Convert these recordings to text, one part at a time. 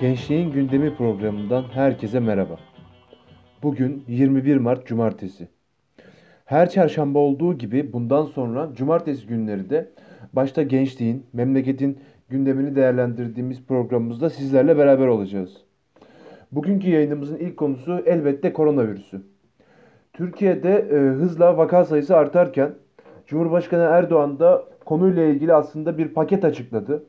Gençliğin Gündemi programından herkese merhaba. Bugün 21 Mart Cumartesi. Her çarşamba olduğu gibi bundan sonra cumartesi günleri de başta gençliğin, memleketin gündemini değerlendirdiğimiz programımızda sizlerle beraber olacağız. Bugünkü yayınımızın ilk konusu elbette koronavirüsü. Türkiye'de e, hızla vaka sayısı artarken Cumhurbaşkanı Erdoğan da konuyla ilgili aslında bir paket açıkladı.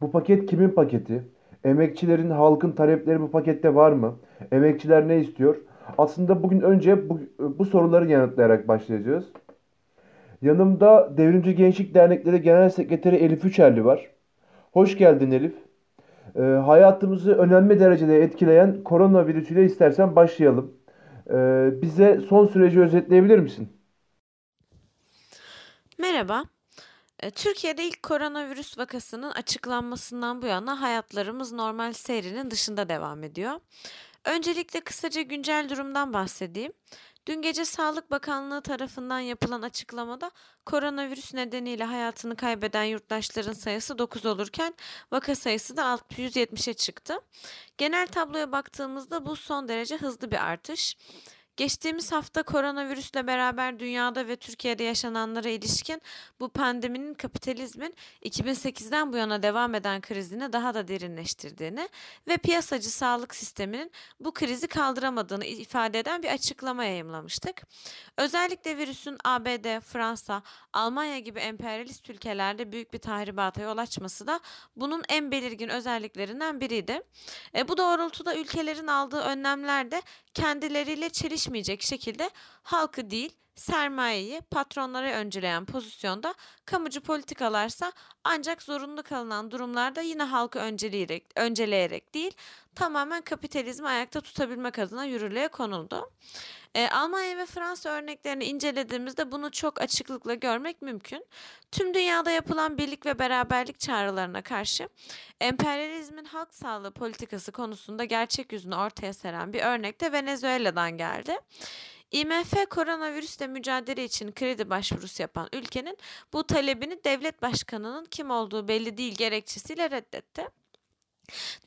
Bu paket kimin paketi? Emekçilerin, halkın talepleri bu pakette var mı? Emekçiler ne istiyor? Aslında bugün önce bu, bu soruları yanıtlayarak başlayacağız. Yanımda Devrimci Gençlik Dernekleri Genel Sekreteri Elif Üçerli var. Hoş geldin Elif. Ee, hayatımızı önemli derecede etkileyen koronavirüsüyle istersen başlayalım. Ee, bize son süreci özetleyebilir misin? Merhaba. Türkiye'de ilk koronavirüs vakasının açıklanmasından bu yana hayatlarımız normal seyrinin dışında devam ediyor. Öncelikle kısaca güncel durumdan bahsedeyim. Dün gece Sağlık Bakanlığı tarafından yapılan açıklamada koronavirüs nedeniyle hayatını kaybeden yurttaşların sayısı 9 olurken vaka sayısı da 670'e çıktı. Genel tabloya baktığımızda bu son derece hızlı bir artış. Geçtiğimiz hafta koronavirüsle beraber dünyada ve Türkiye'de yaşananlara ilişkin bu pandeminin kapitalizmin 2008'den bu yana devam eden krizini daha da derinleştirdiğini ve piyasacı sağlık sisteminin bu krizi kaldıramadığını ifade eden bir açıklama yayımlamıştık. Özellikle virüsün ABD, Fransa, Almanya gibi emperyalist ülkelerde büyük bir tahribata yol açması da bunun en belirgin özelliklerinden biriydi. E, bu doğrultuda ülkelerin aldığı önlemler de kendileriyle çelişmeyecek şekilde halkı değil sermayeyi patronlara önceleyen pozisyonda kamucu politikalarsa ancak zorunlu kalınan durumlarda yine halkı önceleyerek, önceleyerek değil tamamen kapitalizmi ayakta tutabilmek adına yürürlüğe konuldu. E, Almanya ve Fransa örneklerini incelediğimizde bunu çok açıklıkla görmek mümkün. Tüm dünyada yapılan birlik ve beraberlik çağrılarına karşı emperyalizmin halk sağlığı politikası konusunda gerçek yüzünü ortaya seren bir örnek de Venezuela'dan geldi. IMF koronavirüsle mücadele için kredi başvurusu yapan ülkenin bu talebini devlet başkanının kim olduğu belli değil gerekçesiyle reddetti.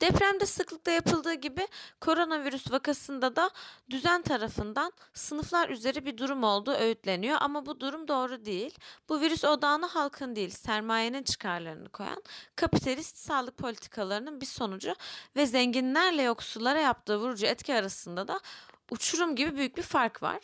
Depremde sıklıkla yapıldığı gibi koronavirüs vakasında da düzen tarafından sınıflar üzeri bir durum olduğu öğütleniyor ama bu durum doğru değil. Bu virüs odağına halkın değil sermayenin çıkarlarını koyan kapitalist sağlık politikalarının bir sonucu ve zenginlerle yoksullara yaptığı vurucu etki arasında da uçurum gibi büyük bir fark var.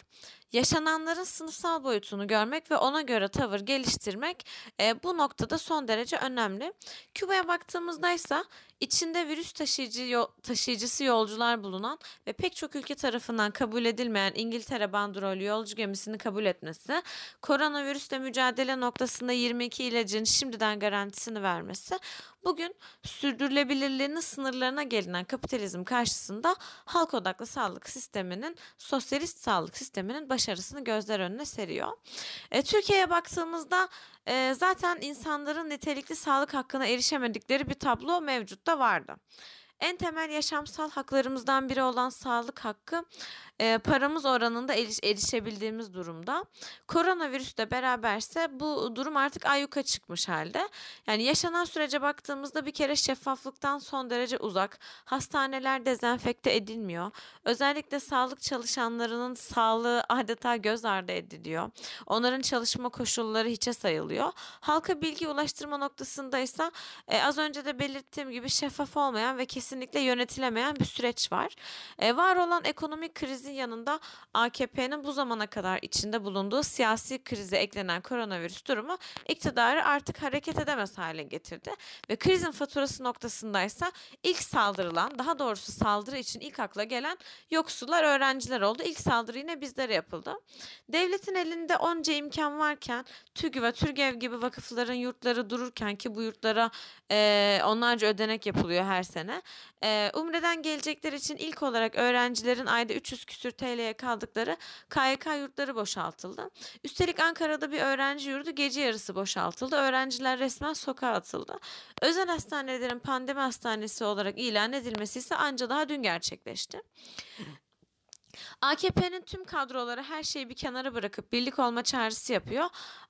Yaşananların sınıfsal boyutunu görmek ve ona göre tavır geliştirmek e, bu noktada son derece önemli. Küba'ya baktığımızda ise içinde virüs taşıyıcı yol, taşıyıcısı yolcular bulunan ve pek çok ülke tarafından kabul edilmeyen İngiltere bandrolü yolcu gemisini kabul etmesi, koronavirüsle mücadele noktasında 22 ilacın şimdiden garantisini vermesi, bugün sürdürülebilirliğinin sınırlarına gelinen kapitalizm karşısında halk odaklı sağlık sisteminin, sosyalist sağlık sisteminin başarısını gözler önüne seriyor. E, Türkiye'ye baktığımızda e, zaten insanların nitelikli sağlık hakkına erişemedikleri bir tablo mevcutta vardı. En temel yaşamsal haklarımızdan biri olan sağlık hakkı e, paramız oranında eriş, erişebildiğimiz durumda. Koronavirüsle beraberse bu durum artık ayyuka çıkmış halde. Yani yaşanan sürece baktığımızda bir kere şeffaflıktan son derece uzak. Hastaneler dezenfekte edilmiyor. Özellikle sağlık çalışanlarının sağlığı adeta göz ardı ediliyor. Onların çalışma koşulları hiçe sayılıyor. Halka bilgi ulaştırma noktasında ise e, az önce de belirttiğim gibi şeffaf olmayan ve kesinlikle yönetilemeyen bir süreç var. E, var olan ekonomik krizi krizin yanında AKP'nin bu zamana kadar içinde bulunduğu siyasi krize eklenen koronavirüs durumu iktidarı artık hareket edemez hale getirdi. Ve krizin faturası noktasındaysa ilk saldırılan, daha doğrusu saldırı için ilk akla gelen yoksullar, öğrenciler oldu. İlk saldırı yine bizlere yapıldı. Devletin elinde onca imkan varken TÜGÜ ve TÜRGEV gibi vakıfların yurtları dururken ki bu yurtlara e, onlarca ödenek yapılıyor her sene. E, Umre'den gelecekler için ilk olarak öğrencilerin ayda 300 küsür TL'ye kaldıkları KYK yurtları boşaltıldı. Üstelik Ankara'da bir öğrenci yurdu gece yarısı boşaltıldı. Öğrenciler resmen sokağa atıldı. Özel hastanelerin pandemi hastanesi olarak ilan edilmesi ise anca daha dün gerçekleşti. AKP'nin tüm kadroları her şeyi bir kenara bırakıp birlik olma çağrısı yapıyor.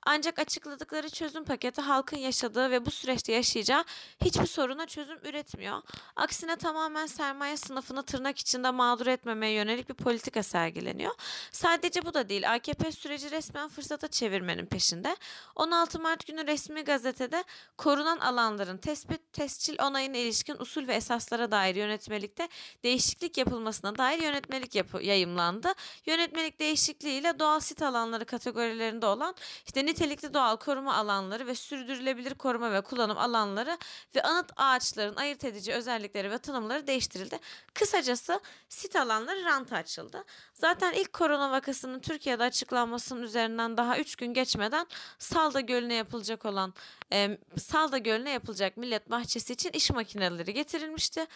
Ancak açıkladıkları çözüm paketi halkın yaşadığı ve bu süreçte yaşayacağı hiçbir soruna çözüm üretmiyor. Aksine tamamen sermaye sınıfını tırnak içinde mağdur etmemeye yönelik bir politika sergileniyor. Sadece bu da değil. AKP süreci resmen fırsata çevirmenin peşinde. 16 Mart günü resmi gazetede korunan alanların tespit, tescil onayına ilişkin usul ve esaslara dair yönetmelikte değişiklik yapılmasına dair yönetmelik yapı yayımlandı. Yönetmelik değişikliğiyle doğal sit alanları kategorilerinde olan işte nitelikli doğal koruma alanları ve sürdürülebilir koruma ve kullanım alanları ve anıt ağaçların ayırt edici özellikleri ve tanımları değiştirildi. Kısacası sit alanları rant açıldı. Zaten ilk korona vakasının Türkiye'de açıklanmasının üzerinden daha 3 gün geçmeden Salda Gölü'ne yapılacak olan e, Salda Gölü'ne yapılacak millet bahçesi için iş makineleri getirilmişti.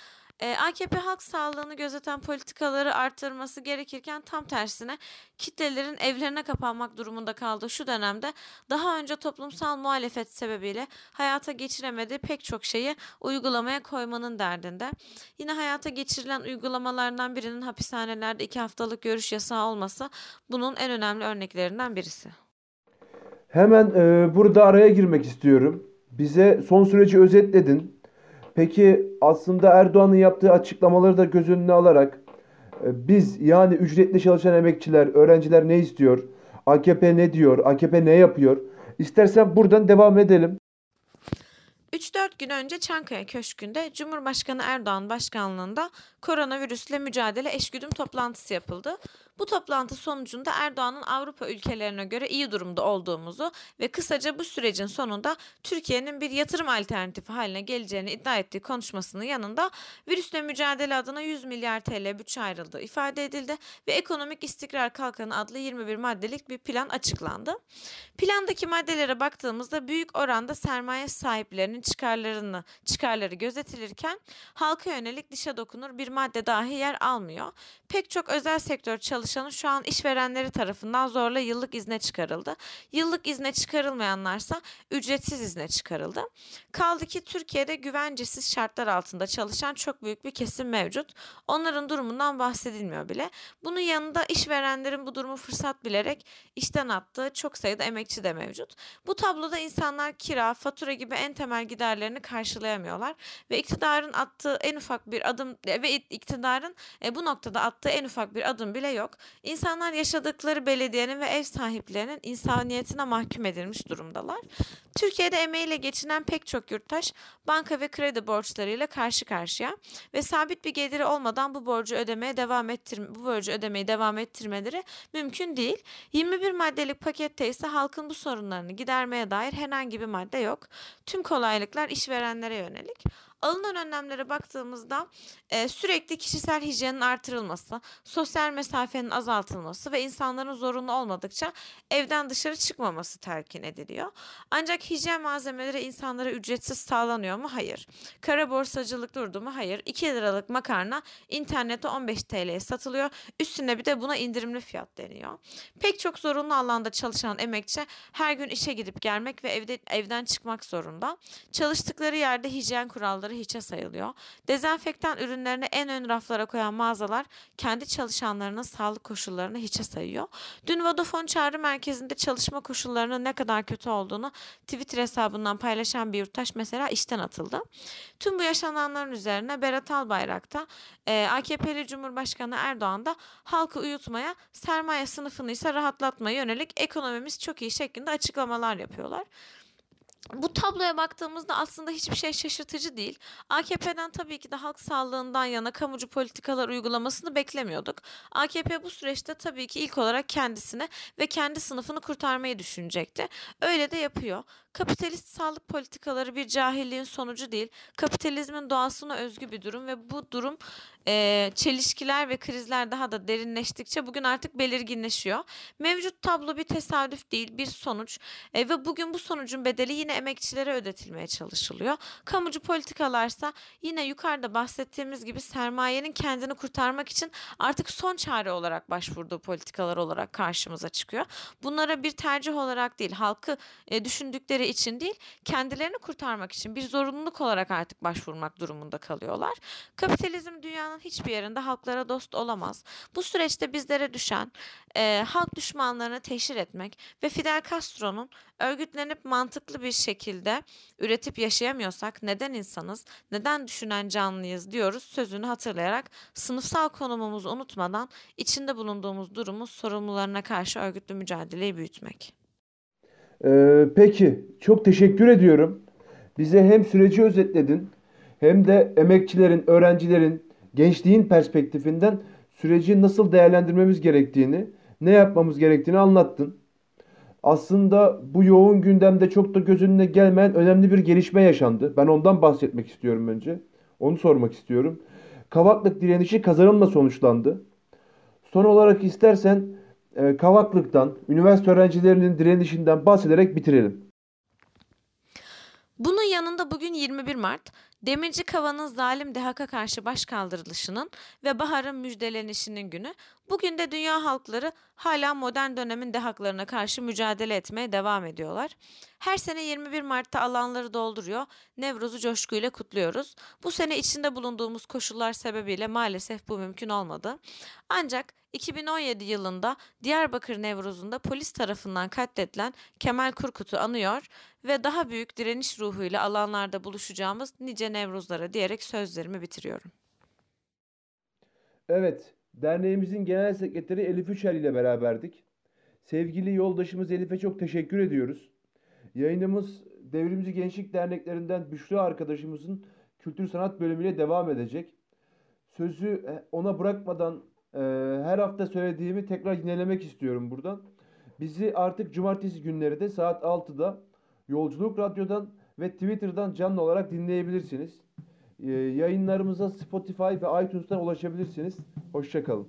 E, AKP halk sağlığını gözeten politikaları artırması gerekirken tam tersine kitlelerin evlerine kapanmak durumunda kaldığı şu dönemde daha önce toplumsal muhalefet sebebiyle hayata geçiremediği pek çok şeyi uygulamaya koymanın derdinde. Yine hayata geçirilen uygulamalardan birinin hapishanelerde iki haftalık görüş yasağı olması bunun en önemli örneklerinden birisi. Hemen e, burada araya girmek istiyorum. Bize son süreci özetledin. Peki aslında Erdoğan'ın yaptığı açıklamaları da göz önüne alarak e, biz yani ücretli çalışan emekçiler, öğrenciler ne istiyor? AKP ne diyor? AKP ne yapıyor? İstersen buradan devam edelim. 3-4 gün önce Çankaya Köşkü'nde Cumhurbaşkanı Erdoğan başkanlığında koronavirüsle mücadele eşgüdüm toplantısı yapıldı. Bu toplantı sonucunda Erdoğan'ın Avrupa ülkelerine göre iyi durumda olduğumuzu ve kısaca bu sürecin sonunda Türkiye'nin bir yatırım alternatifi haline geleceğini iddia ettiği konuşmasının yanında virüsle mücadele adına 100 milyar TL bütçe ayrıldığı ifade edildi ve Ekonomik İstikrar Kalkanı adlı 21 maddelik bir plan açıklandı. Plandaki maddelere baktığımızda büyük oranda sermaye sahiplerinin çıkarlarını çıkarları gözetilirken halka yönelik dişe dokunur bir madde dahi yer almıyor. Pek çok özel sektör çalışanı şu an işverenleri tarafından zorla yıllık izne çıkarıldı. Yıllık izne çıkarılmayanlarsa ücretsiz izne çıkarıldı. Kaldı ki Türkiye'de güvencesiz şartlar altında çalışan çok büyük bir kesim mevcut. Onların durumundan bahsedilmiyor bile. Bunun yanında işverenlerin bu durumu fırsat bilerek işten attığı çok sayıda emekçi de mevcut. Bu tabloda insanlar kira, fatura gibi en temel giderlerini karşılayamıyorlar ve iktidarın attığı en ufak bir adım ve iktidarın e, bu noktada attığı en ufak bir adım bile yok. İnsanlar yaşadıkları belediyenin ve ev sahiplerinin insaniyetine mahkum edilmiş durumdalar. Türkiye'de emeğiyle geçinen pek çok yurttaş banka ve kredi borçlarıyla karşı karşıya ve sabit bir geliri olmadan bu borcu ödemeye devam ettir bu borcu ödemeyi devam ettirmeleri mümkün değil. 21 maddelik pakette ise halkın bu sorunlarını gidermeye dair herhangi bir madde yok. Tüm kolaylıklar işverenlere yönelik alınan önlemlere baktığımızda e, sürekli kişisel hijyenin artırılması, sosyal mesafenin azaltılması ve insanların zorunlu olmadıkça evden dışarı çıkmaması telkin ediliyor. Ancak hijyen malzemeleri insanlara ücretsiz sağlanıyor mu? Hayır. Kara borsacılık durdu mu? Hayır. 2 liralık makarna internette 15 TL'ye satılıyor. Üstüne bir de buna indirimli fiyat deniyor. Pek çok zorunlu alanda çalışan emekçi her gün işe gidip gelmek ve evde evden çıkmak zorunda. Çalıştıkları yerde hijyen kuralları hiçe sayılıyor. Dezenfektan ürünlerini en ön raflara koyan mağazalar kendi çalışanlarının sağlık koşullarını hiçe sayıyor. Dün Vodafone çağrı merkezinde çalışma koşullarının ne kadar kötü olduğunu Twitter hesabından paylaşan bir yurttaş mesela işten atıldı. Tüm bu yaşananların üzerine Berat Albayrak da e, AKP'li Cumhurbaşkanı Erdoğan da halkı uyutmaya, sermaye sınıfını ise rahatlatmaya yönelik ekonomimiz çok iyi şeklinde açıklamalar yapıyorlar bu tabloya baktığımızda aslında hiçbir şey şaşırtıcı değil. AKP'den tabii ki de halk sağlığından yana kamucu politikalar uygulamasını beklemiyorduk. AKP bu süreçte tabii ki ilk olarak kendisine ve kendi sınıfını kurtarmayı düşünecekti. Öyle de yapıyor. Kapitalist sağlık politikaları bir cahilliğin sonucu değil, kapitalizmin doğasına özgü bir durum ve bu durum e, çelişkiler ve krizler daha da derinleştikçe bugün artık belirginleşiyor. Mevcut tablo bir tesadüf değil, bir sonuç e, ve bugün bu sonucun bedeli yine emekçilere ödetilmeye çalışılıyor. Kamucu politikalarsa yine yukarıda bahsettiğimiz gibi sermayenin kendini kurtarmak için artık son çare olarak başvurduğu politikalar olarak karşımıza çıkıyor. Bunlara bir tercih olarak değil, halkı e, düşündükleri için değil, kendilerini kurtarmak için bir zorunluluk olarak artık başvurmak durumunda kalıyorlar. Kapitalizm dünyanın dünyanın hiçbir yerinde halklara dost olamaz. Bu süreçte bizlere düşen e, halk düşmanlarını teşhir etmek ve Fidel Castro'nun örgütlenip mantıklı bir şekilde üretip yaşayamıyorsak neden insanız, neden düşünen canlıyız diyoruz sözünü hatırlayarak sınıfsal konumumuzu unutmadan içinde bulunduğumuz durumun sorumlularına karşı örgütlü mücadeleyi büyütmek. Ee, peki, çok teşekkür ediyorum. Bize hem süreci özetledin hem de emekçilerin, öğrencilerin, gençliğin perspektifinden süreci nasıl değerlendirmemiz gerektiğini, ne yapmamız gerektiğini anlattın. Aslında bu yoğun gündemde çok da göz önüne gelmeyen önemli bir gelişme yaşandı. Ben ondan bahsetmek istiyorum önce. Onu sormak istiyorum. Kavaklık direnişi kazanımla sonuçlandı. Son olarak istersen e, Kavaklık'tan, üniversite öğrencilerinin direnişinden bahsederek bitirelim. Bunun yanında bugün 21 Mart, Demirci Kava'nın zalim DHK'a karşı başkaldırılışının ve Bahar'ın müjdelenişinin günü. Bugün de dünya halkları hala modern dönemin DHK'larına karşı mücadele etmeye devam ediyorlar. Her sene 21 Mart'ta alanları dolduruyor, Nevruz'u coşkuyla kutluyoruz. Bu sene içinde bulunduğumuz koşullar sebebiyle maalesef bu mümkün olmadı. Ancak 2017 yılında Diyarbakır Nevruz'unda polis tarafından katledilen Kemal Kurkut'u anıyor ve daha büyük direniş ruhuyla alanlarda buluşacağımız nice Nevruzlara diyerek sözlerimi bitiriyorum. Evet, derneğimizin genel sekreteri Elif Üçer ile beraberdik. Sevgili yoldaşımız Elif'e çok teşekkür ediyoruz. Yayınımız Devrimci Gençlik Derneklerinden Büşra arkadaşımızın kültür sanat bölümüyle devam edecek. Sözü e, ona bırakmadan e, her hafta söylediğimi tekrar yinelemek istiyorum buradan. Bizi artık cumartesi günleri de saat 6'da Yolculuk Radyo'dan ve Twitter'dan canlı olarak dinleyebilirsiniz. Ee, yayınlarımıza Spotify ve iTunes'tan ulaşabilirsiniz. Hoşçakalın.